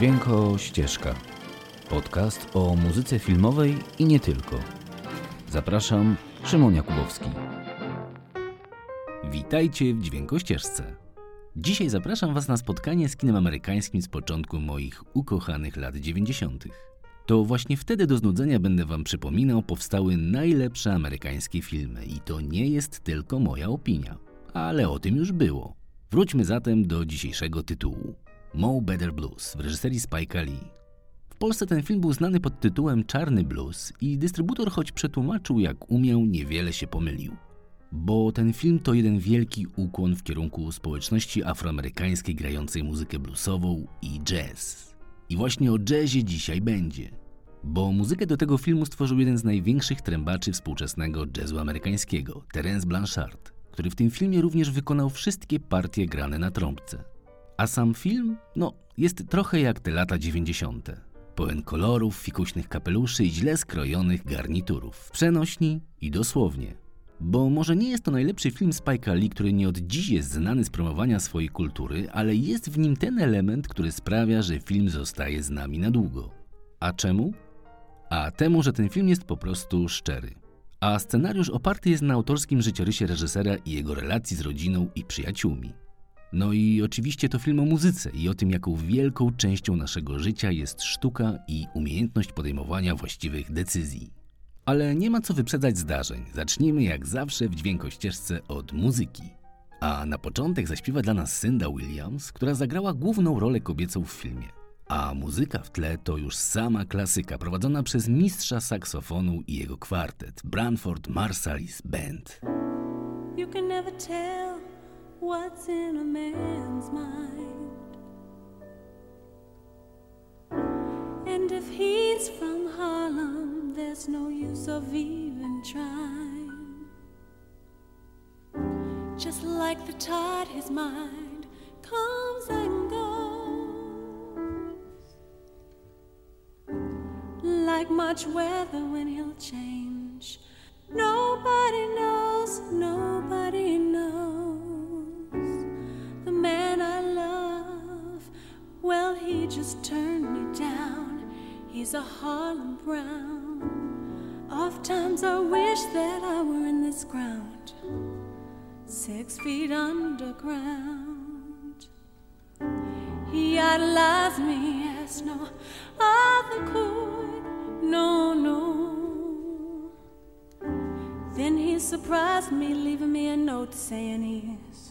Dźwięko Ścieżka. Podcast o muzyce filmowej i nie tylko. Zapraszam, Szymon Jakubowski. Witajcie w Dźwięko Ścieżce. Dzisiaj zapraszam Was na spotkanie z kinem amerykańskim z początku moich ukochanych lat 90. To właśnie wtedy do znudzenia będę Wam przypominał powstały najlepsze amerykańskie filmy i to nie jest tylko moja opinia, ale o tym już było. Wróćmy zatem do dzisiejszego tytułu. Mo Better Blues w reżyserii Spike'a Lee. W Polsce ten film był znany pod tytułem Czarny Blues i dystrybutor choć przetłumaczył jak umiał, niewiele się pomylił. Bo ten film to jeden wielki ukłon w kierunku społeczności afroamerykańskiej grającej muzykę bluesową i jazz. I właśnie o jazzie dzisiaj będzie. Bo muzykę do tego filmu stworzył jeden z największych trębaczy współczesnego jazzu amerykańskiego, Terence Blanchard, który w tym filmie również wykonał wszystkie partie grane na trąbce. A sam film? No, jest trochę jak te lata 90. Pełen kolorów, fikuśnych kapeluszy i źle skrojonych garniturów. Przenośni i dosłownie. Bo może nie jest to najlepszy film Spike'a Lee, który nie od dziś jest znany z promowania swojej kultury, ale jest w nim ten element, który sprawia, że film zostaje z nami na długo. A czemu? A temu, że ten film jest po prostu szczery. A scenariusz oparty jest na autorskim życiorysie reżysera i jego relacji z rodziną i przyjaciółmi. No i oczywiście to film o muzyce i o tym, jaką wielką częścią naszego życia jest sztuka i umiejętność podejmowania właściwych decyzji. Ale nie ma co wyprzedzać zdarzeń. Zacznijmy jak zawsze w dźwiękościeżce od muzyki. A na początek zaśpiewa dla nas Synda Williams, która zagrała główną rolę kobiecą w filmie. A muzyka w tle to już sama klasyka prowadzona przez mistrza saksofonu i jego kwartet Branford Marsalis Band. You can never tell what's in a man's mind. And if he's from Harlem, there's no use of even trying. Just like the tide, his mind comes and goes. Like much weather when he'll change. Nobody knows, nobody knows man I love. Well, he just turned me down. He's a Harlem Brown. Oft times I wish that I were in this ground, six feet underground. He idolized me as no other could. No, no. Then he surprised me, leaving me a note saying he's gone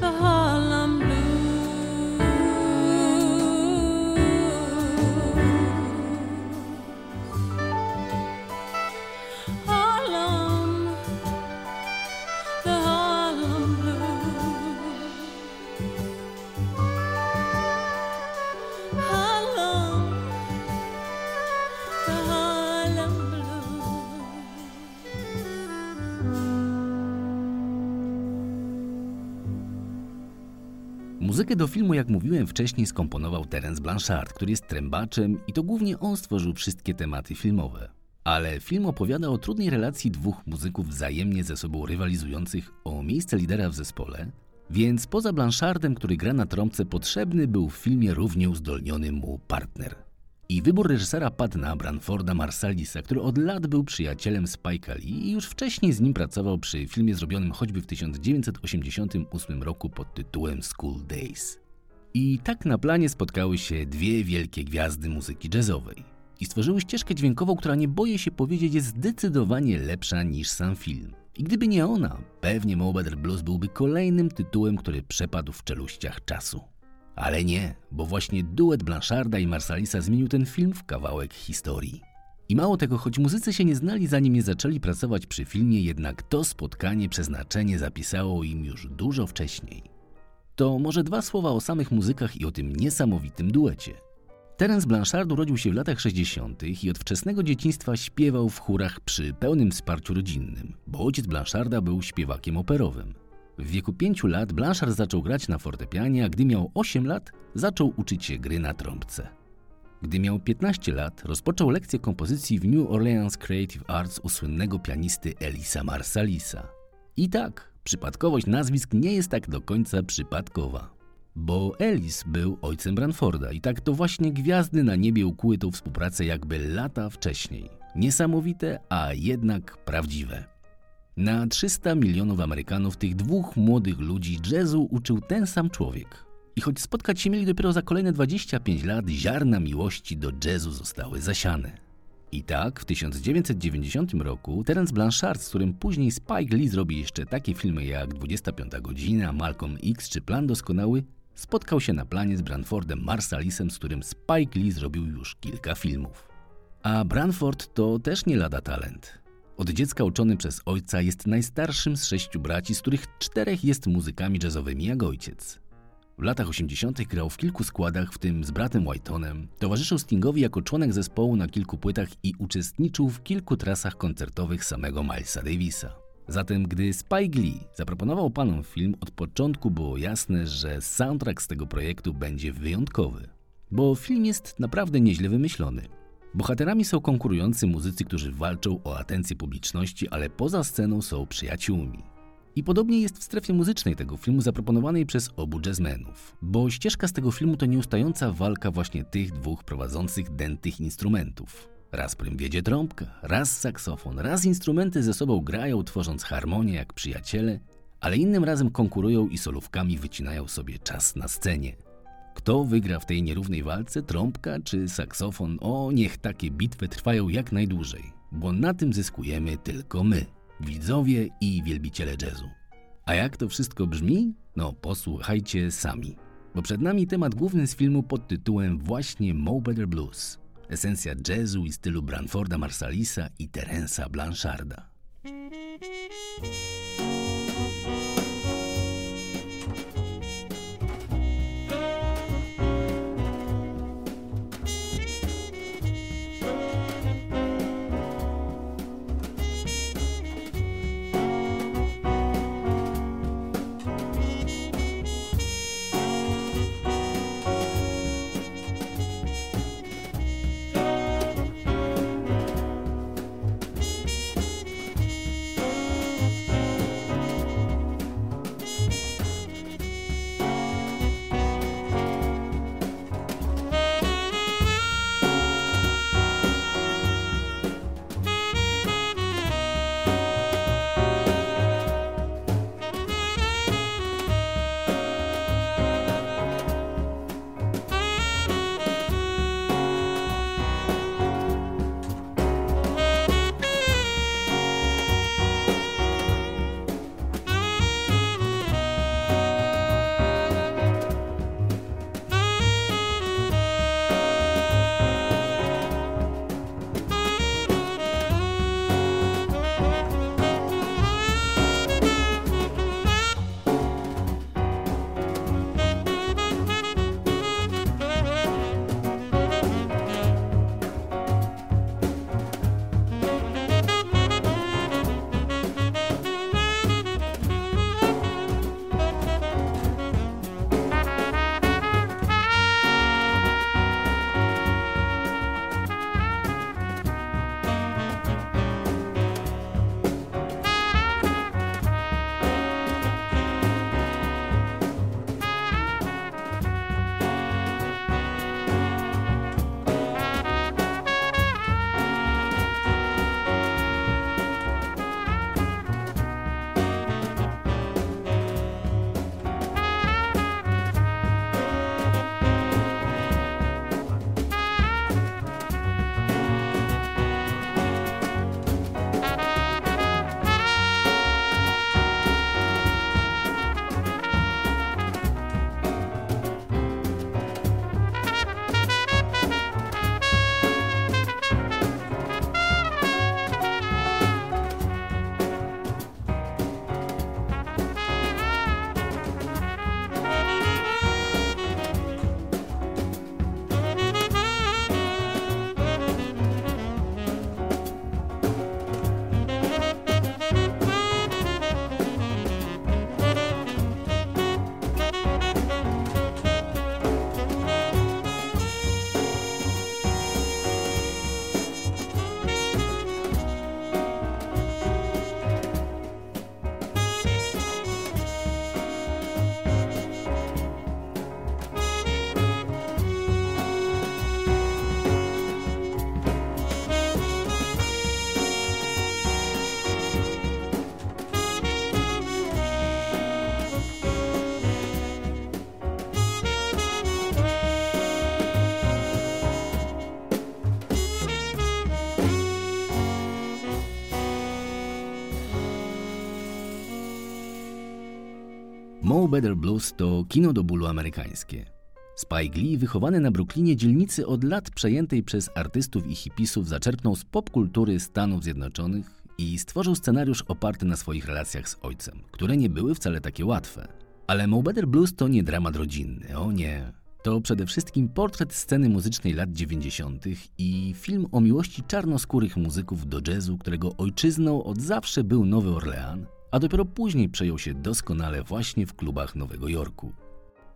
the heart. Muzykę do filmu, jak mówiłem wcześniej, skomponował Terence Blanchard, który jest trębaczem i to głównie on stworzył wszystkie tematy filmowe. Ale film opowiada o trudnej relacji dwóch muzyków wzajemnie ze sobą rywalizujących o miejsce lidera w zespole, więc poza Blanchardem, który gra na trąbce, potrzebny był w filmie równie uzdolniony mu partner. I wybór reżysera padł na Branforda Marsalisa, który od lat był przyjacielem Spike'a Lee i już wcześniej z nim pracował przy filmie zrobionym choćby w 1988 roku pod tytułem School Days. I tak na planie spotkały się dwie wielkie gwiazdy muzyki jazzowej i stworzyły ścieżkę dźwiękową, która nie boję się powiedzieć jest zdecydowanie lepsza niż sam film. I gdyby nie ona, pewnie Mo Blues byłby kolejnym tytułem, który przepadł w czeluściach czasu. Ale nie, bo właśnie duet Blancharda i Marsalisa zmienił ten film w kawałek historii. I mało tego, choć muzycy się nie znali zanim nie zaczęli pracować przy filmie, jednak to spotkanie przeznaczenie zapisało im już dużo wcześniej. To może dwa słowa o samych muzykach i o tym niesamowitym duecie. Terence Blanchard urodził się w latach 60. i od wczesnego dzieciństwa śpiewał w chórach przy pełnym wsparciu rodzinnym, bo ojciec Blancharda był śpiewakiem operowym. W wieku 5 lat Blanchard zaczął grać na fortepianie, a gdy miał 8 lat, zaczął uczyć się gry na trąbce. Gdy miał 15 lat, rozpoczął lekcję kompozycji w New Orleans Creative Arts u słynnego pianisty Elisa Marsalisa. I tak, przypadkowość nazwisk nie jest tak do końca przypadkowa. Bo Ellis był ojcem Branforda i tak to właśnie gwiazdy na niebie ukłuły tą współpracę jakby lata wcześniej. Niesamowite, a jednak prawdziwe. Na 300 milionów Amerykanów tych dwóch młodych ludzi jazzu uczył ten sam człowiek. I choć spotkać się mieli dopiero za kolejne 25 lat, ziarna miłości do jazzu zostały zasiane. I tak w 1990 roku Terence Blanchard, z którym później Spike Lee zrobi jeszcze takie filmy jak 25 godzina, Malcolm X czy Plan Doskonały, spotkał się na planie z Branfordem Marsalisem, z którym Spike Lee zrobił już kilka filmów. A Branford to też nie lada talent. Od dziecka uczony przez ojca jest najstarszym z sześciu braci, z których czterech jest muzykami jazzowymi jak ojciec. W latach 80. grał w kilku składach, w tym z bratem Whitonem, towarzyszył Stingowi jako członek zespołu na kilku płytach i uczestniczył w kilku trasach koncertowych samego Milesa Davisa. Zatem, gdy Spike Lee zaproponował panom film, od początku było jasne, że soundtrack z tego projektu będzie wyjątkowy. Bo film jest naprawdę nieźle wymyślony. Bohaterami są konkurujący muzycy, którzy walczą o atencję publiczności, ale poza sceną są przyjaciółmi. I podobnie jest w strefie muzycznej tego filmu zaproponowanej przez obu jazzmenów, bo ścieżka z tego filmu to nieustająca walka właśnie tych dwóch prowadzących dętych instrumentów. Raz prym wiedzie trąbka, raz saksofon, raz instrumenty ze sobą grają, tworząc harmonię jak przyjaciele, ale innym razem konkurują i solówkami wycinają sobie czas na scenie. Kto wygra w tej nierównej walce, trąbka czy saksofon? O, niech takie bitwy trwają jak najdłużej, bo na tym zyskujemy tylko my, widzowie i wielbiciele jazzu. A jak to wszystko brzmi? No posłuchajcie sami, bo przed nami temat główny z filmu pod tytułem właśnie Mo Better Blues. Esencja jazzu i stylu Branforda Marsalisa i Terensa Blancharda. Better Blues to kino do bólu amerykańskie. Spike Lee, wychowany na Brooklynie dzielnicy od lat przejętej przez artystów i hipisów, zaczerpnął z popkultury Stanów Zjednoczonych i stworzył scenariusz oparty na swoich relacjach z ojcem, które nie były wcale takie łatwe. Ale Mo Better Blues to nie dramat rodzinny, o nie. To przede wszystkim portret sceny muzycznej lat 90. i film o miłości czarnoskórych muzyków do jazzu, którego ojczyzną od zawsze był Nowy Orlean, a dopiero później przejął się doskonale właśnie w klubach Nowego Jorku.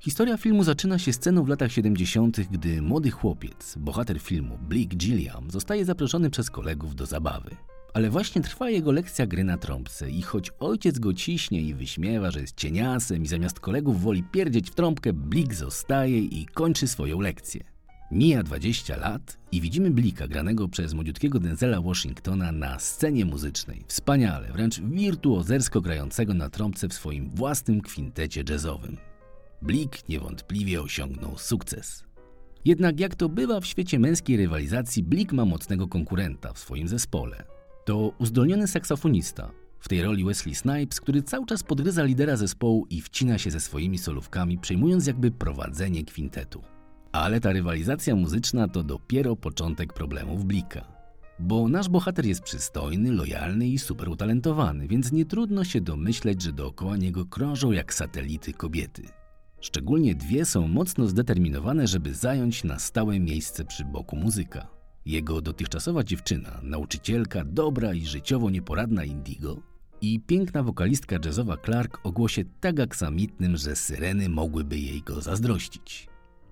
Historia filmu zaczyna się sceną w latach 70., gdy młody chłopiec, bohater filmu Blick Gilliam, zostaje zaproszony przez kolegów do zabawy. Ale właśnie trwa jego lekcja gry na trąbce i choć ojciec go ciśnie i wyśmiewa, że jest cieniasem i zamiast kolegów woli pierdzieć w trąbkę, Blik zostaje i kończy swoją lekcję. Mija 20 lat i widzimy Blika granego przez młodziutkiego Denzela Washingtona na scenie muzycznej. Wspaniale, wręcz wirtuozersko grającego na trąbce w swoim własnym kwintecie jazzowym. Blik niewątpliwie osiągnął sukces. Jednak jak to bywa w świecie męskiej rywalizacji, Blik ma mocnego konkurenta w swoim zespole. To uzdolniony saksofonista, w tej roli Wesley Snipes, który cały czas podgryza lidera zespołu i wcina się ze swoimi solówkami, przejmując jakby prowadzenie kwintetu. Ale ta rywalizacja muzyczna to dopiero początek problemów Blika. Bo nasz bohater jest przystojny, lojalny i super utalentowany, więc nie trudno się domyśleć, że dookoła niego krążą jak satelity kobiety. Szczególnie dwie są mocno zdeterminowane, żeby zająć na stałe miejsce przy boku muzyka. Jego dotychczasowa dziewczyna, nauczycielka, dobra i życiowo nieporadna Indigo i piękna wokalistka jazzowa Clark o głosie tak aksamitnym, że syreny mogłyby jej go zazdrościć.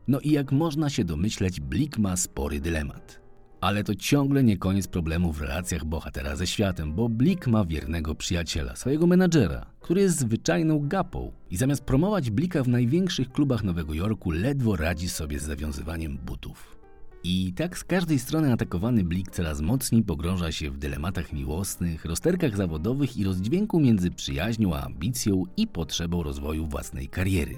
No i jak można się domyśleć, Blik ma spory dylemat. Ale to ciągle nie koniec problemu w relacjach bohatera ze światem, bo Blik ma wiernego przyjaciela, swojego menadżera, który jest zwyczajną gapą i zamiast promować Blika w największych klubach Nowego Jorku, ledwo radzi sobie z zawiązywaniem butów. I tak z każdej strony atakowany Blik coraz mocniej pogrąża się w dylematach miłosnych, rozterkach zawodowych i rozdźwięku między przyjaźnią a ambicją i potrzebą rozwoju własnej kariery.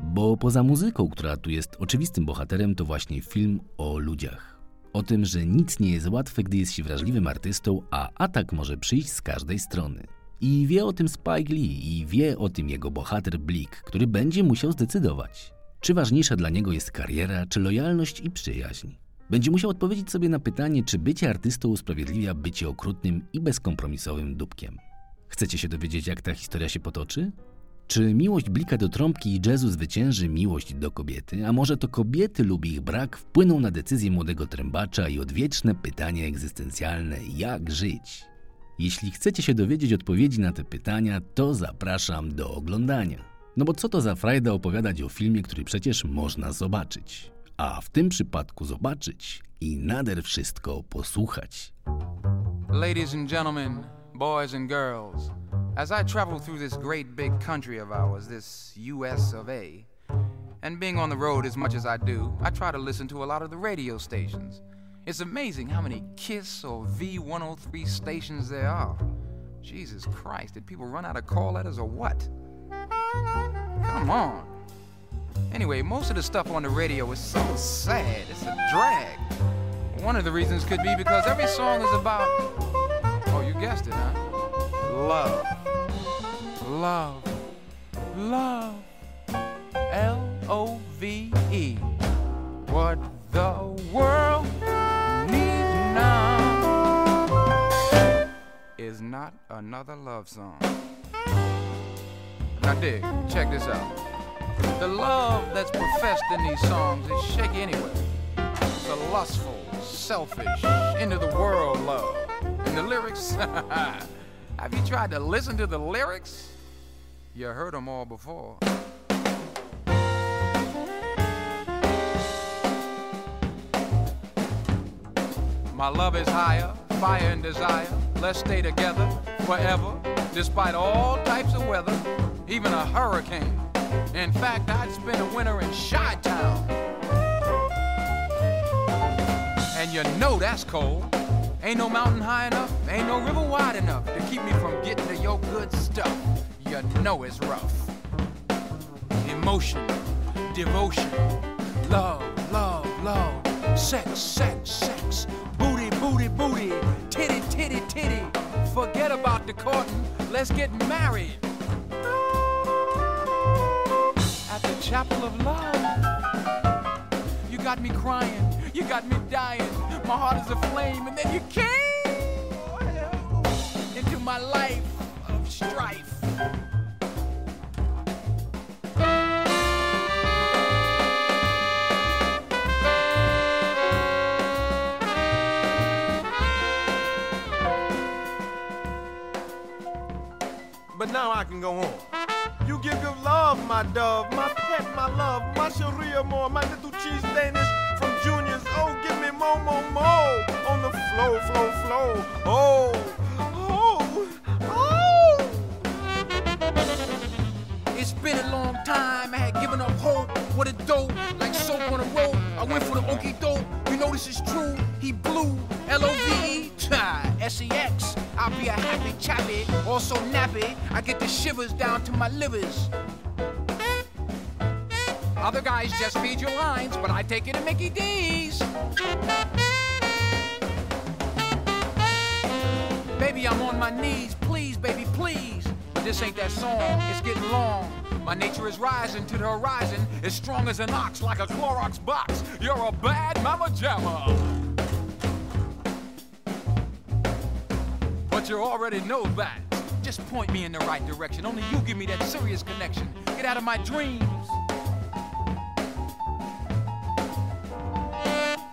Bo poza muzyką, która tu jest oczywistym bohaterem, to właśnie film o ludziach. O tym, że nic nie jest łatwe, gdy jest się wrażliwym artystą, a atak może przyjść z każdej strony. I wie o tym Spike Lee i wie o tym jego bohater Blik, który będzie musiał zdecydować. Czy ważniejsza dla niego jest kariera, czy lojalność i przyjaźń? Będzie musiał odpowiedzieć sobie na pytanie, czy bycie artystą usprawiedliwia bycie okrutnym i bezkompromisowym dupkiem. Chcecie się dowiedzieć, jak ta historia się potoczy? Czy miłość Blika do trąbki i jazzu zwycięży miłość do kobiety, a może to kobiety lub ich brak wpłyną na decyzję młodego trębacza i odwieczne pytanie egzystencjalne jak żyć? Jeśli chcecie się dowiedzieć odpowiedzi na te pytania, to zapraszam do oglądania. No bo co to za frajda opowiadać o filmie, który przecież można zobaczyć? A w tym przypadku zobaczyć i nader wszystko posłuchać. Ladies and gentlemen, boys and girls, as I travel through this great big country of ours, this US of A, and being on the road as much as I do, I try to listen to a lot of the radio stations. It's amazing how many KISS or V103 stations there are. Jesus Christ, did people run out of call letters or what? Come on. Anyway, most of the stuff on the radio is so sad, it's a drag. One of the reasons could be because every song is about, oh, you guessed it, huh? Love. Love. Love. L O V E. What the world needs now is not another love song. Now, dig, check this out. The love that's professed in these songs is shaky anyway. It's a lustful, selfish, into the world love. And the lyrics? Have you tried to listen to the lyrics? You heard them all before. My love is higher, fire and desire. Let's stay together forever, despite all types of weather, even a hurricane. In fact, I'd spend a winter in Chi Town. And you know that's cold. Ain't no mountain high enough, ain't no river wide enough to keep me from getting to your good stuff. You know it's rough. Emotion, devotion, love, love, love, sex, sex, sex, booty, booty, booty, titty, titty, titty. Forget about the courting, let's get married. at the chapel of love. You got me crying, you got me dying. My heart is aflame, and then you came into my life of strife. But now I can go home. You give good love, my dove, my pet, my love, my Sharia more, my little cheese Danish from Junior's. Oh, give me more, more, more on the flow, flow, flow. Oh, oh, oh. It's been a long time, I had given up hope. What a dope, like soap on a rope. I went for the okie dope. You know this is true. He blew L O V E, S E X. I'll be a happy chappy, also nappy. I get the shivers down to my livers. Other guys just feed your lines, but I take it to Mickey D's. Baby, I'm on my knees, please, baby, please. But this ain't that song, it's getting long. My nature is rising to the horizon, as strong as an ox, like a Clorox box. You're a bad mama jamma. You already know that. Just point me in the right direction. Only you give me that serious connection. Get out of my dreams.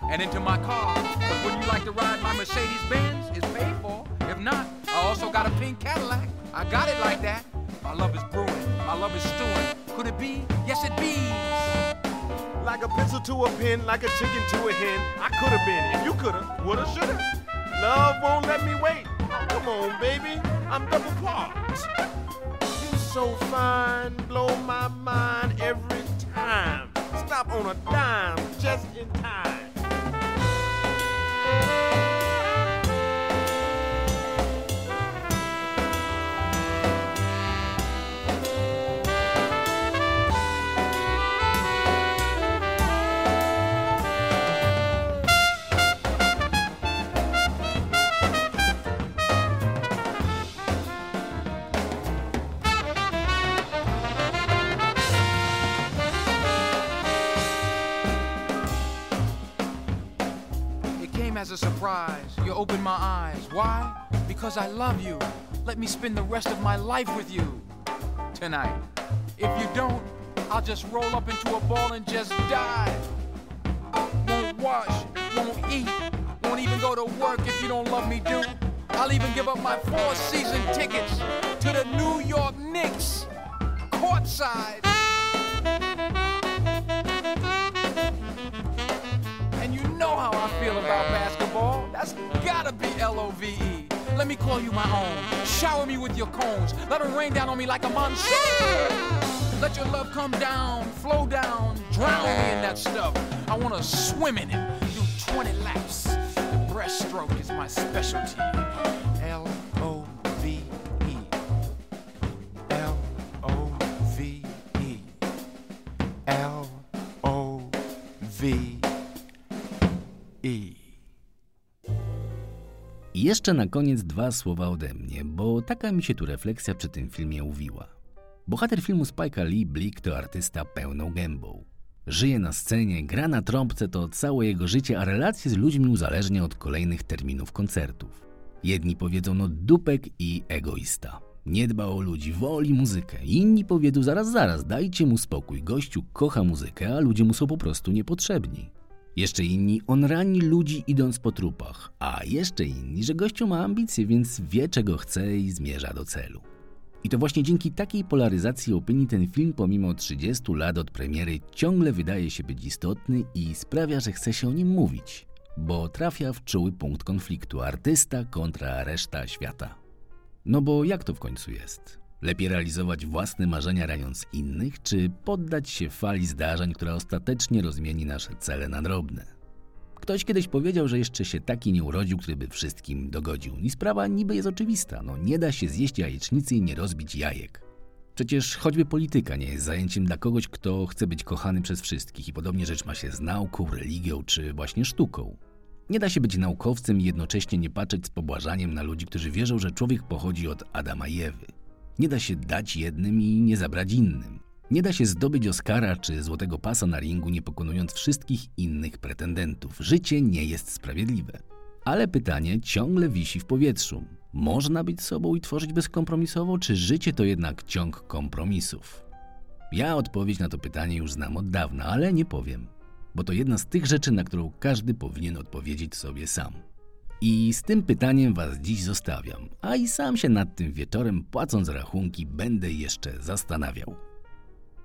And into my car. But wouldn't you like to ride my Mercedes Benz? It's paid for. If not, I also got a pink Cadillac. I got it like that. My love is brewing. My love is stewing. Could it be? Yes, it be. Like a pencil to a pen, like a chicken to a hen. I could have been if you could have, would have, should have. Love won't let me wait. Come on, baby, I'm double parked. You're so fine, blow my mind every time. Stop on a dime, just in time. As a surprise. You opened my eyes. Why? Because I love you. Let me spend the rest of my life with you tonight. If you don't, I'll just roll up into a ball and just die. Won't wash, won't eat, won't even go to work if you don't love me, dude. I'll even give up my four season tickets to the New York Knicks, courtside. L O V E. Let me call you my own. Shower me with your cones. Let them rain down on me like a monsoon. Let your love come down, flow down, drown me in that stuff. I wanna swim in it, do 20 laps. The breaststroke is my specialty. Jeszcze na koniec dwa słowa ode mnie, bo taka mi się tu refleksja przy tym filmie uwiła. Bohater filmu Spike'a Lee Blick to artysta pełną gębą. Żyje na scenie, gra na trąbce to całe jego życie, a relacje z ludźmi uzależnia od kolejnych terminów koncertów. Jedni powiedzą no dupek i egoista. Nie dba o ludzi, woli muzykę. Inni powiedzą zaraz, zaraz, dajcie mu spokój. Gościu kocha muzykę, a ludzie mu są po prostu niepotrzebni. Jeszcze inni, on rani ludzi idąc po trupach, a jeszcze inni, że gościu ma ambicje, więc wie czego chce i zmierza do celu. I to właśnie dzięki takiej polaryzacji opinii ten film pomimo 30 lat od premiery ciągle wydaje się być istotny i sprawia, że chce się o nim mówić, bo trafia w czuły punkt konfliktu artysta kontra reszta świata. No bo jak to w końcu jest? Lepiej realizować własne marzenia raniąc innych, czy poddać się fali zdarzeń, która ostatecznie rozmieni nasze cele na drobne? Ktoś kiedyś powiedział, że jeszcze się taki nie urodził, który by wszystkim dogodził. I sprawa niby jest oczywista. No nie da się zjeść jajecznicy i nie rozbić jajek. Przecież choćby polityka nie jest zajęciem dla kogoś, kto chce być kochany przez wszystkich i podobnie rzecz ma się z nauką, religią czy właśnie sztuką. Nie da się być naukowcem i jednocześnie nie patrzeć z pobłażaniem na ludzi, którzy wierzą, że człowiek pochodzi od Adama i Ewy. Nie da się dać jednym i nie zabrać innym. Nie da się zdobyć Oscara czy złotego pasa na ringu, nie pokonując wszystkich innych pretendentów. Życie nie jest sprawiedliwe. Ale pytanie ciągle wisi w powietrzu. Można być sobą i tworzyć bezkompromisowo, czy życie to jednak ciąg kompromisów? Ja odpowiedź na to pytanie już znam od dawna, ale nie powiem, bo to jedna z tych rzeczy, na którą każdy powinien odpowiedzieć sobie sam. I z tym pytaniem Was dziś zostawiam, a i sam się nad tym wieczorem, płacąc rachunki, będę jeszcze zastanawiał.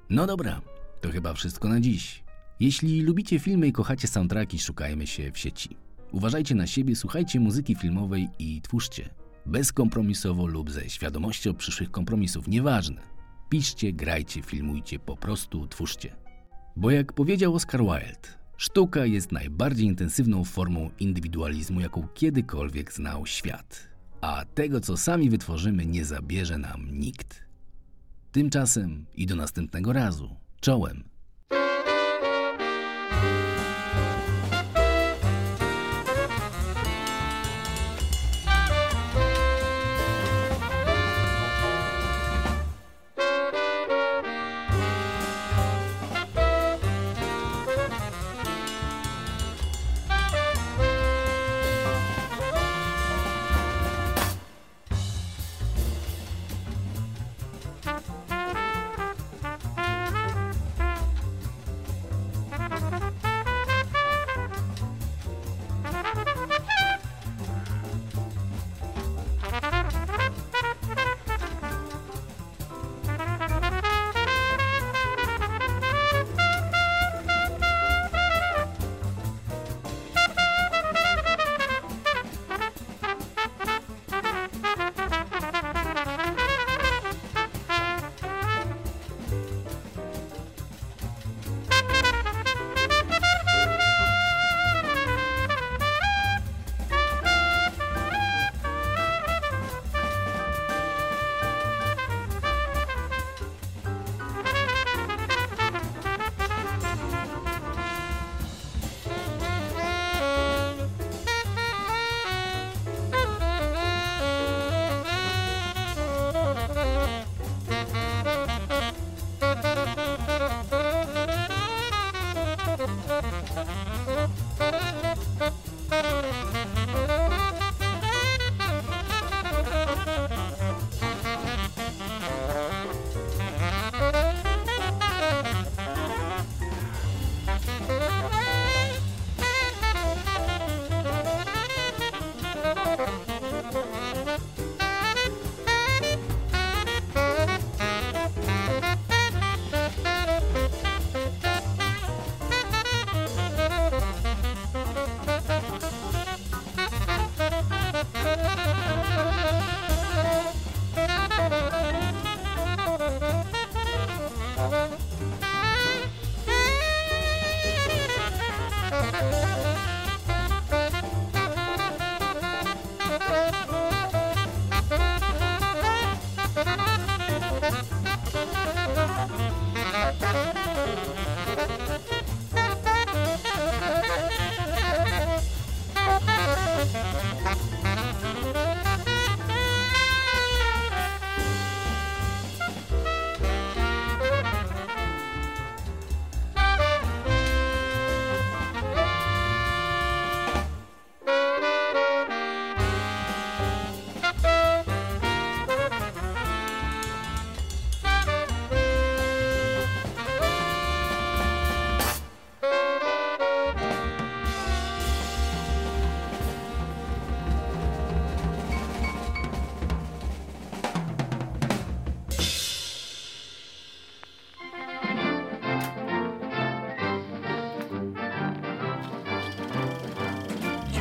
No dobra, to chyba wszystko na dziś. Jeśli lubicie filmy i kochacie soundtracki, szukajmy się w sieci. Uważajcie na siebie, słuchajcie muzyki filmowej i twórzcie. Bezkompromisowo lub ze świadomością przyszłych kompromisów, nieważne. Piszcie, grajcie, filmujcie, po prostu twórzcie. Bo jak powiedział Oscar Wilde, sztuka jest najbardziej intensywną formą indywidualizmu, jaką kiedykolwiek znał świat. A tego, co sami wytworzymy, nie zabierze nam nikt. Tymczasem i do następnego razu. Czołem.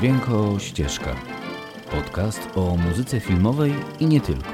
Dźwięko Ścieżka. Podcast o muzyce filmowej i nie tylko.